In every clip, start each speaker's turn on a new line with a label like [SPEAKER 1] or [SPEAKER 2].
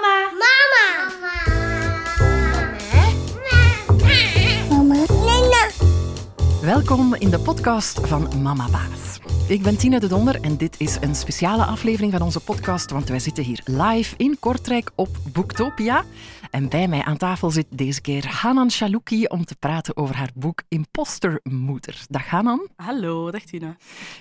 [SPEAKER 1] Mama.
[SPEAKER 2] Mama.
[SPEAKER 3] Mama.
[SPEAKER 4] Welkom in de podcast van Mama Baas. Ik ben Tine de Donder en dit is een speciale aflevering van onze podcast, want wij zitten hier live in Kortrijk op Boektopia. En bij mij aan tafel zit deze keer Hanan Shalouki om te praten over haar boek Impostermoeder. Dag Hanan.
[SPEAKER 5] Hallo, dag Tina.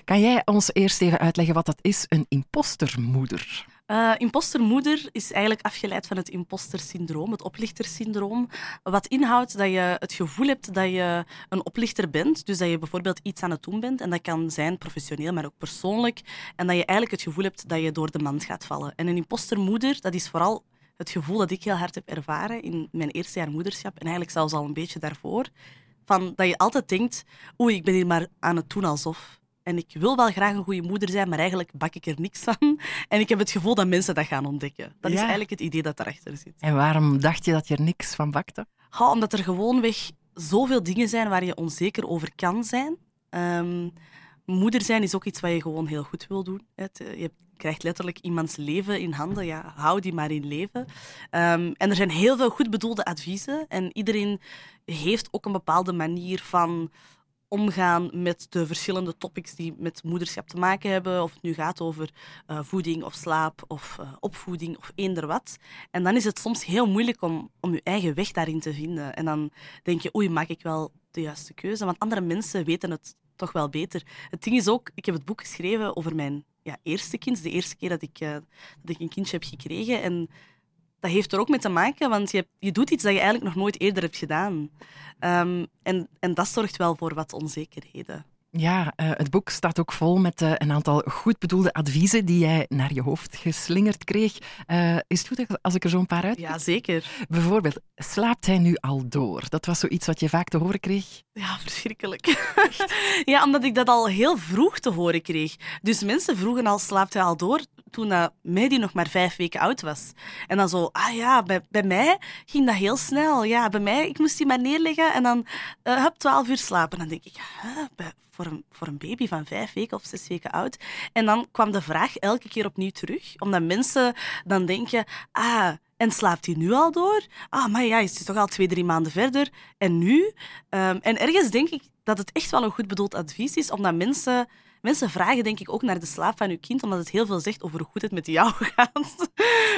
[SPEAKER 4] Kan jij ons eerst even uitleggen wat dat is, een impostermoeder?
[SPEAKER 5] Uh, impostermoeder is eigenlijk afgeleid van het impostersyndroom, het oplichtersyndroom. Wat inhoudt dat je het gevoel hebt dat je een oplichter bent. Dus dat je bijvoorbeeld iets aan het doen bent. En dat kan zijn professioneel, maar ook persoonlijk. En dat je eigenlijk het gevoel hebt dat je door de mand gaat vallen. En een impostermoeder, dat is vooral het gevoel dat ik heel hard heb ervaren in mijn eerste jaar moederschap. En eigenlijk zelfs al een beetje daarvoor. Van dat je altijd denkt, oei, ik ben hier maar aan het doen alsof. En ik wil wel graag een goede moeder zijn, maar eigenlijk bak ik er niks van. En ik heb het gevoel dat mensen dat gaan ontdekken. Dat is eigenlijk het idee dat daarachter zit.
[SPEAKER 4] En waarom dacht je dat je er niks van bakte?
[SPEAKER 5] Ja, omdat er gewoonweg zoveel dingen zijn waar je onzeker over kan zijn. Ehm, moeder zijn is ook iets wat je gewoon heel goed wil doen. eh, Je krijgt letterlijk iemands leven in handen. Ja, hou die maar in leven. Ehm, en er zijn heel veel goed bedoelde adviezen. En iedereen heeft ook een bepaalde manier van omgaan met de verschillende topics die met moederschap te maken hebben. Of het nu gaat over eh, voeding of slaap of eh, opvoeding of eender wat. En dan is het soms heel moeilijk om, om je eigen weg daarin te vinden. En dan denk je, oei, maak ik wel de juiste keuze? Want andere mensen weten het toch wel beter. Het ding is ook, ik heb het boek geschreven over mijn ja, eerste kind. De eerste keer dat ik, eh, dat ik een kindje heb gekregen. En dat heeft er ook mee te maken, want je, je doet iets dat je eigenlijk nog nooit eerder hebt gedaan. Ehm, en, en dat zorgt wel voor wat onzekerheden.
[SPEAKER 4] Ja, eh, het boek staat ook vol met eh, een aantal goed bedoelde adviezen die jij naar je hoofd geslingerd kreeg. Eh, is het goed als ik er zo een paar uit?
[SPEAKER 5] Ja, zeker.
[SPEAKER 4] Bijvoorbeeld, slaapt hij nu al door? Dat was zoiets wat je vaak te horen kreeg.
[SPEAKER 5] Ja, verschrikkelijk. ja, omdat ik dat al heel vroeg te horen kreeg. Dus mensen vroegen al, slaapt hij al door? Toen uh, Mehdi nog maar vijf weken oud was. En dan zo, ah ja, bij, bij mij ging dat heel snel. Ja, bij mij, ik moest die maar neerleggen en dan uh, heb twaalf uur slapen. Dan denk ik, huh, voor, een, voor een baby van vijf weken of zes weken oud. En dan kwam de vraag elke keer opnieuw terug. Omdat mensen dan denken, ah... En slaapt hij nu al door? Ah, maar ja, is hij toch al twee, drie maanden verder. En nu? Um, en ergens denk ik dat het echt wel een goed bedoeld advies is, omdat mensen... Mensen vragen denk ik ook naar de slaap van je kind, omdat het heel veel zegt over hoe goed het met jou gaat.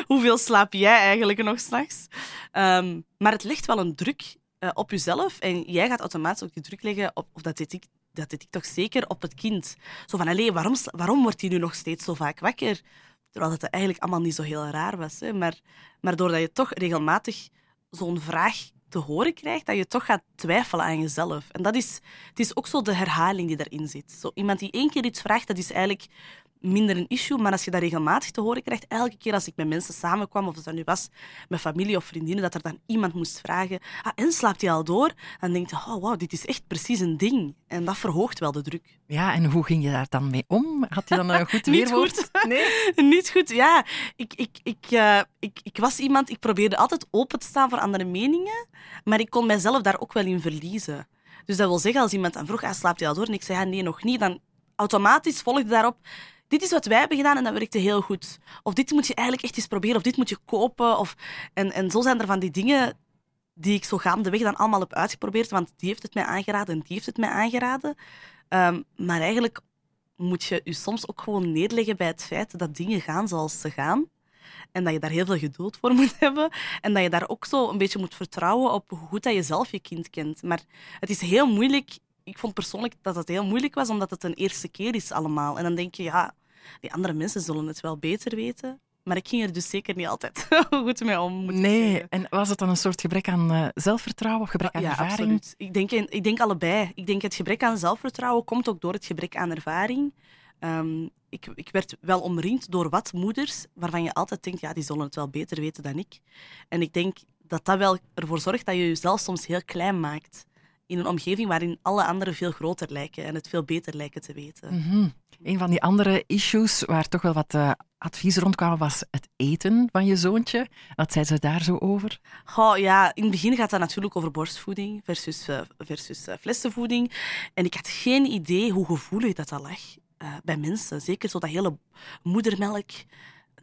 [SPEAKER 5] Hoeveel slaap jij eigenlijk nog s'nachts? Um, maar het legt wel een druk uh, op jezelf en jij gaat automatisch ook die druk leggen op, of dat deed ik, dat deed ik toch zeker, op het kind. Zo van, allee, waarom, waarom wordt hij nu nog steeds zo vaak wakker? Terwijl het eigenlijk allemaal niet zo heel raar was. Hè? Maar, maar doordat je toch regelmatig zo'n vraag te horen krijgt, dat je toch gaat twijfelen aan jezelf. En dat is, het is ook zo de herhaling die daarin zit. Zo, iemand die één keer iets vraagt, dat is eigenlijk minder een issue. Maar als je dat regelmatig te horen krijgt, elke keer als ik met mensen samenkwam, of het dat nu was met familie of vriendinnen, dat er dan iemand moest vragen, ah, en slaapt hij al door? Dan denk je, oh wow, dit is echt precies een ding. En dat verhoogt wel de druk.
[SPEAKER 4] Ja, en hoe ging je daar dan mee om? Had je dan een goed weerwoord?
[SPEAKER 5] Niet goed. Nee? Niet goed, ja. Ik, ik, ik, uh, ik, ik was iemand, ik probeerde altijd open te staan voor andere meningen, maar ik kon mijzelf daar ook wel in verliezen. Dus dat wil zeggen, als iemand dan vroeg, ah, slaapt hij al door? En ik zei, ah, nee, nog niet. Dan automatisch volgde daarop, dit is wat wij hebben gedaan en dat werkte heel goed. Of dit moet je eigenlijk echt eens proberen, of dit moet je kopen. Of... En, en zo zijn er van die dingen die ik zo gaandeweg dan allemaal heb uitgeprobeerd, want die heeft het mij aangeraden en die heeft het mij aangeraden. Um, maar eigenlijk moet je je soms ook gewoon neerleggen bij het feit dat dingen gaan zoals ze gaan. En dat je daar heel veel geduld voor moet hebben. En dat je daar ook zo een beetje moet vertrouwen op hoe goed dat je zelf je kind kent. Maar het is heel moeilijk. Ik vond persoonlijk dat het heel moeilijk was, omdat het een eerste keer is allemaal. En dan denk je, ja, die andere mensen zullen het wel beter weten. Maar ik ging er dus zeker niet altijd goed mee om. Moet
[SPEAKER 4] nee,
[SPEAKER 5] zeggen.
[SPEAKER 4] en was het dan een soort gebrek aan uh, zelfvertrouwen of gebrek aan
[SPEAKER 5] ja,
[SPEAKER 4] ervaring?
[SPEAKER 5] Absoluut. Ik denk, ik denk allebei. Ik denk het gebrek aan zelfvertrouwen komt ook door het gebrek aan ervaring. Um, ik, ik, werd wel omringd door wat moeders waarvan je altijd denkt, ja, die zullen het wel beter weten dan ik. En ik denk dat dat wel ervoor zorgt dat je jezelf soms heel klein maakt in een omgeving waarin alle anderen veel groter lijken en het veel beter lijken te weten.
[SPEAKER 4] Mm -hmm. Een van die andere issues waar toch wel wat uh, advies rondkwamen was het eten van je zoontje. Wat zei ze daar zo over?
[SPEAKER 5] Oh, ja, in het begin gaat dat natuurlijk over borstvoeding versus, uh, versus uh, flessenvoeding. En ik had geen idee hoe gevoelig dat, dat lag bij mensen. Zeker zo dat hele moedermelk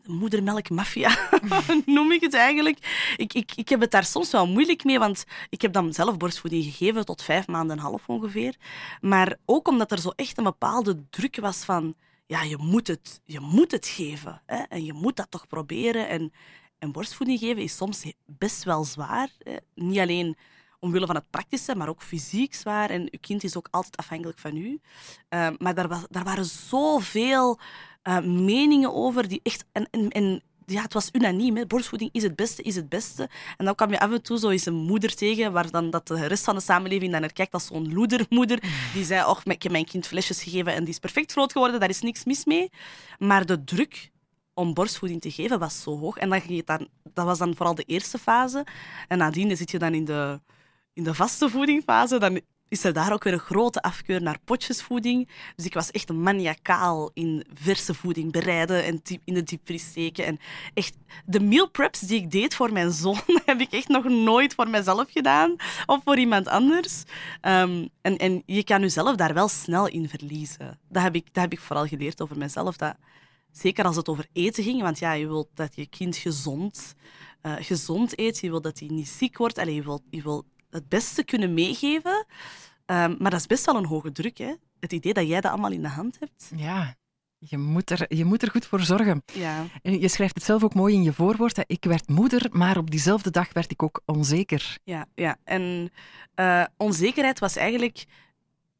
[SPEAKER 5] moedermelkmafia, noem ik het eigenlijk. Ik, ik, ik heb het daar soms wel moeilijk mee, want ik heb dan zelf borstvoeding gegeven tot vijf maanden en half ongeveer. Maar ook omdat er zo echt een bepaalde druk was van, ja, je moet het, je moet het geven. Hè? En je moet dat toch proberen. En, en borstvoeding geven is soms best wel zwaar. Hè? Niet alleen omwille van het praktische, maar ook fysiek zwaar. En uw kind is ook altijd afhankelijk van u. Uh, maar daar, was, daar waren zoveel uh, meningen over die echt... En, ja, het was unaniem. Hè. Borstvoeding is het beste, is het beste. En dan kwam je af en toe zo eens een moeder tegen, waar dan dat de rest van de samenleving dan naar kijkt als zo'n loedermoeder. Die zei, och, ik heb mijn kind flesjes gegeven en die is perfect groot geworden, daar is niks mis mee. Maar de druk om borstvoeding te geven was zo hoog. En dan het dan, dat was dan vooral de eerste fase. En nadien zit je dan in de, in de vaste voedingfase. Dan is er daar ook weer een grote afkeur naar potjesvoeding. Dus ik was echt maniacaal in verse voeding bereiden en in de diepvries steken. En echt, de meal preps die ik deed voor mijn zoon, heb ik echt nog nooit voor mezelf gedaan of voor iemand anders. Um, en, en je kan jezelf daar wel snel in verliezen. Dat heb ik, dat heb ik vooral geleerd over mezelf. Dat, zeker als het over eten ging, want ja, je wilt dat je kind gezond, uh, gezond eet, je wilt dat hij niet ziek wordt, Allee, je wilt, je wilt het beste kunnen meegeven. Um, maar dat is best wel een hoge druk, hè? Het idee dat jij dat allemaal in de hand hebt.
[SPEAKER 4] Ja, je moet er, je moet er goed voor zorgen.
[SPEAKER 5] Ja.
[SPEAKER 4] En je schrijft het zelf ook mooi in je voorwoord. Hè. Ik werd moeder, maar op diezelfde dag werd ik ook onzeker.
[SPEAKER 5] Ja, ja. en uh, onzekerheid was eigenlijk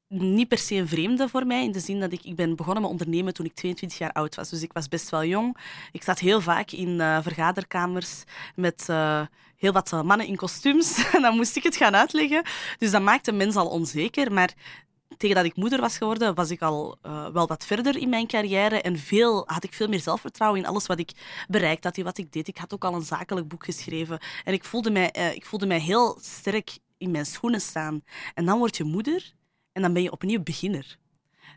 [SPEAKER 5] niet per se een vreemde voor mij, in de zin dat ik, ik ben begonnen met ondernemen toen ik 22 jaar oud was. Dus ik was best wel jong. Ik zat heel vaak in uh, vergaderkamers met uh, heel wat uh, mannen in kostuums. en dan moest ik het gaan uitleggen. Dus dat maakte mensen al onzeker. Maar tegen dat ik moeder was geworden, was ik al wel wat verder in mijn carrière. En veel, had ik veel meer zelfvertrouwen in alles wat ik bereikt had, in wat ik deed. Ik had ook al een zakelijk boek geschreven. En ik voelde mij, ik voelde mij heel sterk in mijn schoenen staan. En dan word je moeder en dan ben je opnieuw beginner.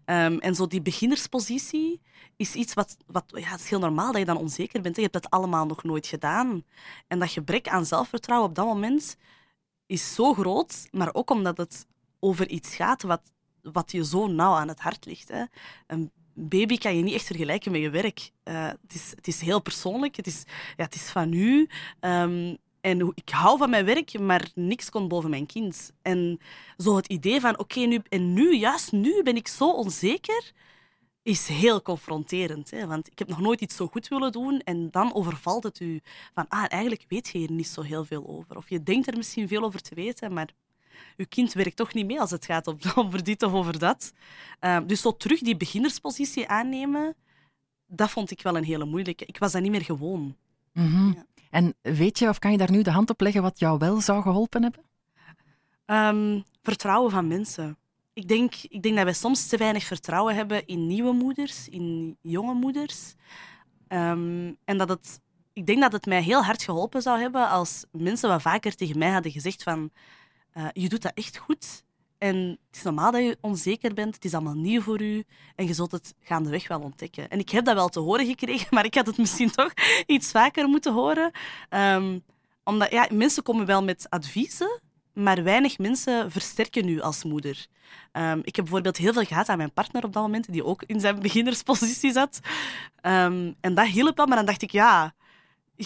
[SPEAKER 5] Um, en zo die beginnerspositie is iets wat, wat ja, het is heel normaal dat je dan onzeker bent. Je hebt dat allemaal nog nooit gedaan. En dat gebrek aan zelfvertrouwen op dat moment is zo groot, maar ook omdat het over iets gaat wat, wat je zo nauw aan het hart ligt. Hè. Een baby kan je niet echt vergelijken met je werk. Uh, het, is, het is heel persoonlijk, het is, ja, het is van u. Um, en ik hou van mijn werk, maar niks komt boven mijn kind. En zo het idee van, oké, nu, en nu, juist nu ben ik zo onzeker, is heel confronterend. Hè? Want ik heb nog nooit iets zo goed willen doen en dan overvalt het u van, ah, eigenlijk weet je hier niet zo heel veel over. Of je denkt er misschien veel over te weten, maar je kind werkt toch niet mee als het gaat over dit of over dat. Uh, dus zo terug die beginnerspositie aannemen, dat vond ik wel een hele moeilijke. Ik was dat niet meer gewoon.
[SPEAKER 4] Mm -hmm. ja. En weet je of kan je daar nu de hand op leggen wat jou wel zou geholpen hebben?
[SPEAKER 5] Um, vertrouwen van mensen. Ik denk, ik denk dat wij soms te weinig vertrouwen hebben in nieuwe moeders, in jonge moeders. Um, en dat het, ik denk dat het mij heel hard geholpen zou hebben als mensen wat vaker tegen mij hadden gezegd van uh, je doet dat echt goed. En het is normaal dat je onzeker bent. Het is allemaal nieuw voor u. En je zult het gaandeweg wel ontdekken. En ik heb dat wel te horen gekregen, maar ik had het misschien toch iets vaker moeten horen. Um, omdat ja, mensen komen wel met adviezen, maar weinig mensen versterken u als moeder. Um, ik heb bijvoorbeeld heel veel gehad aan mijn partner op dat moment, die ook in zijn beginnerspositie zat. Um, en dat hielp wel, maar dan dacht ik, ja,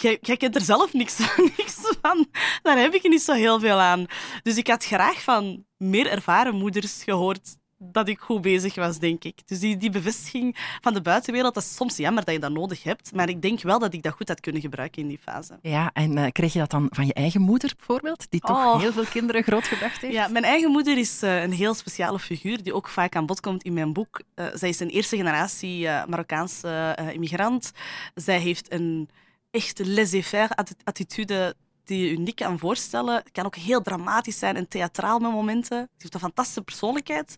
[SPEAKER 5] jij, jij kent er zelf niks, niks van. Daar heb ik niet zo heel veel aan. Dus ik had graag van meer ervaren moeders gehoord dat ik goed bezig was, denk ik. Dus die, die bevestiging van de buitenwereld, dat is soms jammer dat je dat nodig hebt. Maar ik denk wel dat ik dat goed had kunnen gebruiken in die fase.
[SPEAKER 4] Ja, en uh, kreeg je dat dan van je eigen moeder bijvoorbeeld? Die toch oh. heel veel kinderen groot gebracht heeft?
[SPEAKER 5] Ja, mijn eigen moeder is uh, een heel speciale figuur die ook vaak aan bod komt in mijn boek. Uh, zij is een eerste generatie Marokkaanse immigrant. Zij heeft een echt laissez-faire attitude die je uniek kan voorstellen. Het kan ook heel dramatisch zijn en theatraal met momenten. Ze heeft een fantastische persoonlijkheid.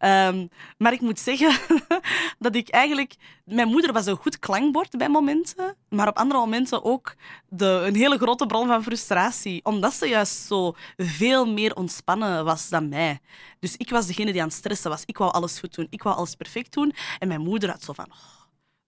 [SPEAKER 5] Um, maar ik moet zeggen dat ik eigenlijk... Mijn moeder was een goed klankbord bij momenten, maar op andere momenten ook de, een hele grote bron van frustratie. Omdat ze juist zo veel meer ontspannen was dan mij. Dus ik was degene die aan het stressen was. Ik wou alles goed doen. Ik wou alles perfect doen. En mijn moeder had zo van... Oh,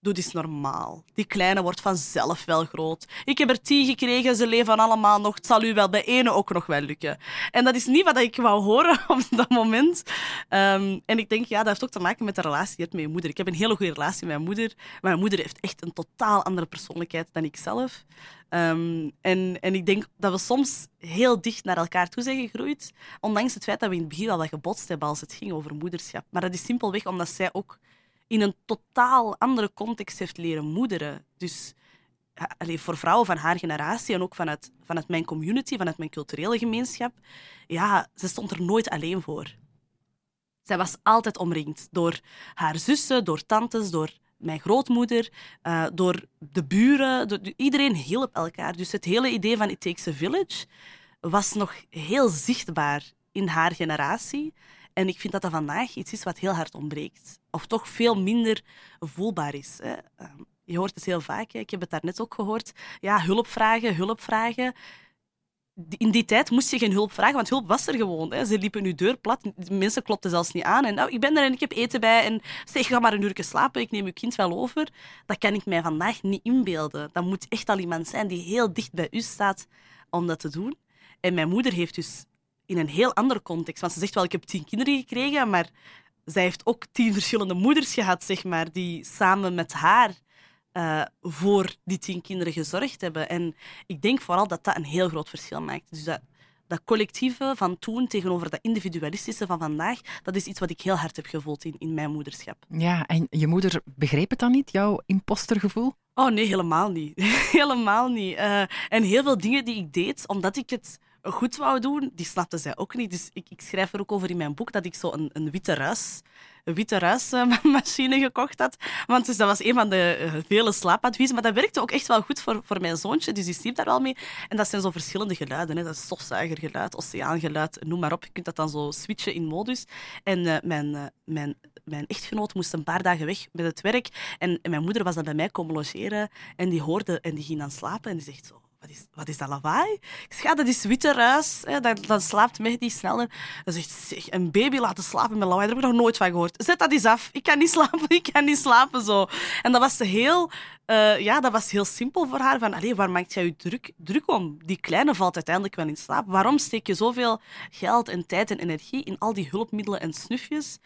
[SPEAKER 5] doe eens normaal. Die kleine wordt vanzelf wel groot. Ik heb er tien gekregen, ze leven allemaal nog. Het zal u wel bij ene ook nog wel lukken. En dat is niet wat ik wou horen op dat moment. Ehm, en ik denk, ja, dat heeft ook te maken met de relatie die met je moeder. Ik heb een hele goede relatie met mijn moeder. Mijn moeder heeft echt een totaal andere persoonlijkheid dan ik zelf. Ehm, en, en ik denk dat we soms heel dicht naar elkaar toe zijn gegroeid. Ondanks het feit dat we in het begin al wat gebotst hebben als het ging over moederschap. Maar dat is simpelweg omdat zij ook in een totaal andere context heeft leren moederen. Dus alleen voor vrouwen van haar generatie en ook vanuit, vanuit mijn community, vanuit mijn culturele gemeenschap, ja, ze stond er nooit alleen voor. Zij was altijd omringd door haar zussen, door tantes, door mijn grootmoeder, uh, door de buren. Door, iedereen hielp elkaar. Dus het hele idee van It Takes Village was nog heel zichtbaar in haar generatie. En ik vind dat dat vandaag iets is wat heel hard ontbreekt. Of toch veel minder voelbaar is. Hè. Ehm, je hoort het heel vaak, ik heb het daarnet ook gehoord. Ja, hulp vragen, hulp vragen. In die tijd moest je geen hulp vragen, want hulp was er gewoon. Hè. Ze liepen je deur plat, mensen klopten zelfs niet aan. En nou, ik ben er en ik heb eten bij. En zeg, ga maar een uur slapen, ik neem je kind wel over. Dat kan ik mij vandaag niet inbeelden. Dat moet echt al iemand zijn die heel dicht bij u staat om dat te doen. En mijn moeder heeft dus in een heel andere context. Want ze zegt wel, ik heb tien kinderen gekregen, maar zij heeft ook tien verschillende moeders gehad, zeg maar, die samen met haar uh, voor die tien kinderen gezorgd hebben. En ik denk vooral dat dat een heel groot verschil maakt. Dus dat, dat collectieve van toen tegenover dat individualistische van vandaag, dat is iets wat ik heel hard heb gevoeld in, in mijn moederschap.
[SPEAKER 4] Ja, en je moeder begreep het dan niet, jouw impostergevoel?
[SPEAKER 5] Oh nee, helemaal niet. helemaal niet. Uh, en heel veel dingen die ik deed, omdat ik het goed wou doen, die snapte zij ook niet. Dus ik, ik schrijf er ook over in mijn boek dat ik zo een, een witte ruis een witte ruismachine gekocht had. Want dus dat was een van de eh, vele slaapadviezen. Maar dat werkte ook echt wel goed voor, voor mijn zoontje. Dus die sliep daar wel mee. En dat zijn zo verschillende geluiden. Hè. Dat is stofzuigergeluid, oceaangeluid, noem maar op. Je kunt dat dan zo switchen in modus. En uh, mijn, mijn, mijn echtgenoot moest een paar dagen weg met het werk. En mijn moeder was dan bij mij komen logeren. En die hoorde en die ging dan slapen. En die zegt zo wat is, wat is dat lawaai? Ik zeg, ja, dat is witte ruis. Hè. Dan, dan slaapt die sneller. Dan zegt zeg, een baby laten slapen met lawaai, daar heb ik nog nooit van gehoord. Zet dat eens af. Ik kan niet slapen, ik kan niet slapen zo. En dat was heel, uh, ja, dat was heel simpel voor haar. Van, allee, waar maakt jij je druk, druk om? Die kleine valt uiteindelijk wel in slaap. Waarom steek je zoveel geld en tijd en energie in al die hulpmiddelen en snufjes?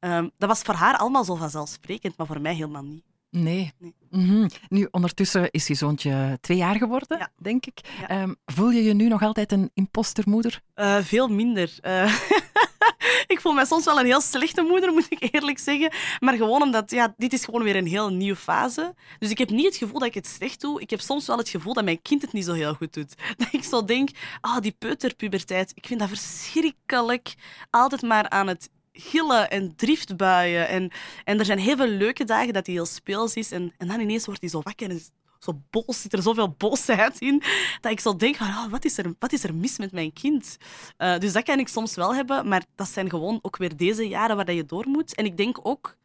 [SPEAKER 5] Um, dat was voor haar allemaal zo vanzelfsprekend, maar voor mij helemaal niet.
[SPEAKER 4] Nee. Mhm. Nu, ondertussen is je zoontje twee jaar geworden, denk ik. Ehm, voel je je nu nog altijd een impostermoeder?
[SPEAKER 5] Uh, veel minder. Uh, ik voel me soms wel een heel slechte moeder, moet ik eerlijk zeggen. Maar gewoon omdat, ja, dit is gewoon weer een heel nieuwe fase. Dus ik heb niet het gevoel dat ik het slecht doe. Ik heb soms wel het gevoel dat mijn kind het niet zo heel goed doet. Dat ik zo denk, ah, die peuterpuberteit, ik vind dat verschrikkelijk. Altijd maar aan het gillen en driftbuien. En, en er zijn heel veel leuke dagen dat hij heel speels is. En, en dan ineens wordt hij zo wakker en zo boos, zit er zoveel boosheid in, dat ik zo denk, oh, wat, is er, wat is er mis met mijn kind? Uh, dus dat kan ik soms wel hebben, maar dat zijn gewoon ook weer deze jaren waar je door moet. En ik denk ook,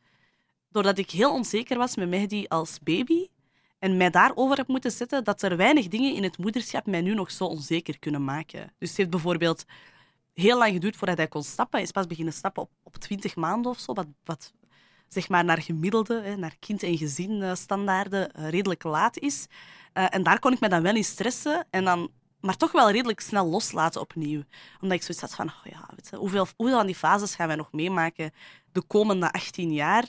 [SPEAKER 5] doordat ik heel onzeker was met Mehdi als baby, en mij daarover heb moeten zetten, dat er weinig dingen in het moederschap mij nu nog zo onzeker kunnen maken. Dus het heeft bijvoorbeeld heel lang geduurd voordat hij kon stappen. Hij is pas beginnen stappen op, op 20 maanden of zo, wat, wat zeg maar naar gemiddelde, hè, naar kind- en gezinstandaarden uh, redelijk laat is. Uh, en daar kon ik me dan wel in stressen en dan, maar toch wel redelijk snel loslaten opnieuw. Omdat ik zoiets had van, oh ja, weet je, hoeveel, hoeveel van die fases gaan wij nog meemaken de komende 18 jaar?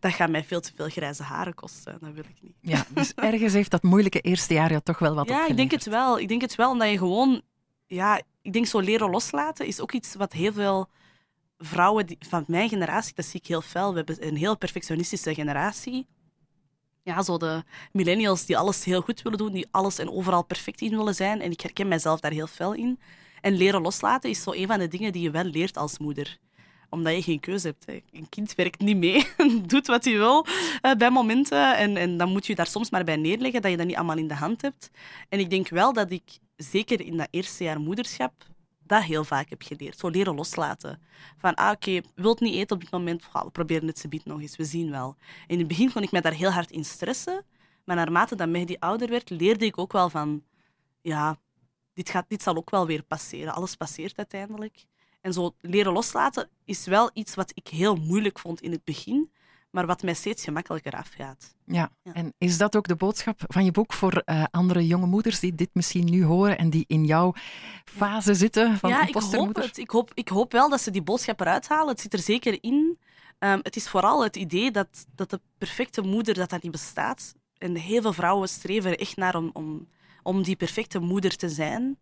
[SPEAKER 5] dat gaat mij veel te veel grijze haren kosten. Dat wil ik niet.
[SPEAKER 4] Ja, dus ergens heeft dat moeilijke eerste jaar ja toch wel wat
[SPEAKER 5] Ja, ik denk het wel. Ik denk het wel, omdat je gewoon... Ja, ik denk zo leren loslaten is ook iets wat heel veel vrouwen die, van mijn generatie, dat zie ik heel fel. We hebben een heel perfectionistische generatie. Ja, zo de millennials die alles heel goed willen doen, die alles en overal perfect in willen zijn. En ik herken mijzelf daar heel fel in. En leren loslaten is zo een van de dingen die je wel leert als moeder omdat je geen keuze hebt. Een kind werkt niet mee, doet wat hij wil uh, bij momenten. En, en dan moet je daar soms maar bij neerleggen dat je dat niet allemaal in de hand hebt. En ik denk wel dat ik, zeker in dat eerste jaar moederschap, dat heel vaak heb geleerd. Zo leren loslaten. Van, ah, oké, wilt niet eten op dit moment? we proberen het ze nog eens, we zien wel. In het begin kon ik me daar heel hard in stressen. Maar naarmate dat Mehdi ouder werd, leerde ik ook wel van... Ja, dit, gaat, dit zal ook wel weer passeren. Alles passeert uiteindelijk. En zo leren loslaten is wel iets wat ik heel moeilijk vond in het begin. Maar wat mij steeds gemakkelijker afgaat.
[SPEAKER 4] Ja.
[SPEAKER 5] Ja.
[SPEAKER 4] en is dat ook de boodschap van je boek voor eh, andere jonge moeders die dit misschien nu horen en die in jouw fase zitten van
[SPEAKER 5] ja, ik hoop het. Ik hoop, ik hoop wel dat ze die boodschap eruit halen. Het zit er zeker in. Ehm, het is vooral het idee dat, dat de perfecte moeder dat dat niet bestaat. En heel veel vrouwen streven er echt naar om, om, om die perfecte moeder te zijn.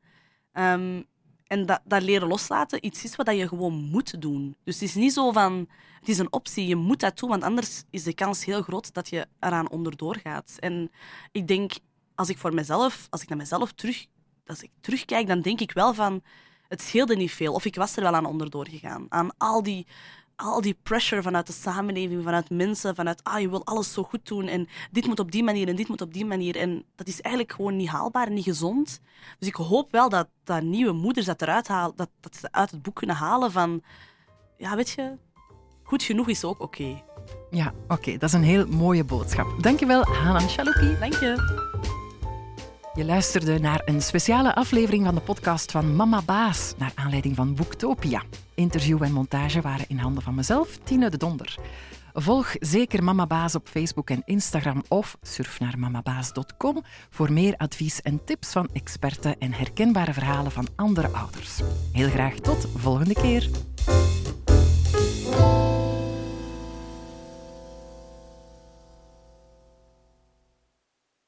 [SPEAKER 5] Ehm, en dat, dat leren loslaten iets is wat je gewoon moet doen. Dus het is niet zo van, het is een optie, je moet dat doen, want anders is de kans heel groot dat je eraan onderdoor gaat. En ik denk, als ik voor mezelf, als ik naar mezelf terug, als ik terugkijk, dan denk ik wel van, het scheelde niet veel. Of ik was er wel aan onderdoor gegaan. Aan al die, al die pressure vanuit de samenleving, vanuit mensen, vanuit, ah, je wil alles zo goed doen en dit moet op die manier en dit moet op die manier. En dat is eigenlijk gewoon niet haalbaar en niet gezond. Dus ik hoop wel dat, dat nieuwe moeders dat eruit halen, dat, dat ze uit het boek kunnen halen van, ja, weet je, goed genoeg is ook oké.
[SPEAKER 4] Ja, oké, dat is een heel mooie boodschap. Dankjewel, Hanan Chalouki.
[SPEAKER 5] Dank je.
[SPEAKER 4] Je luisterde naar een speciale aflevering van de podcast van Mama Baas, naar aanleiding van Boektopia. Interview en montage waren in handen van mezelf, Tine de Donder. Volg zeker Mama Baas op Facebook en Instagram of surf naar mamabaas.com voor meer advies en tips van experten en herkenbare verhalen van andere ouders. Heel graag tot volgende keer.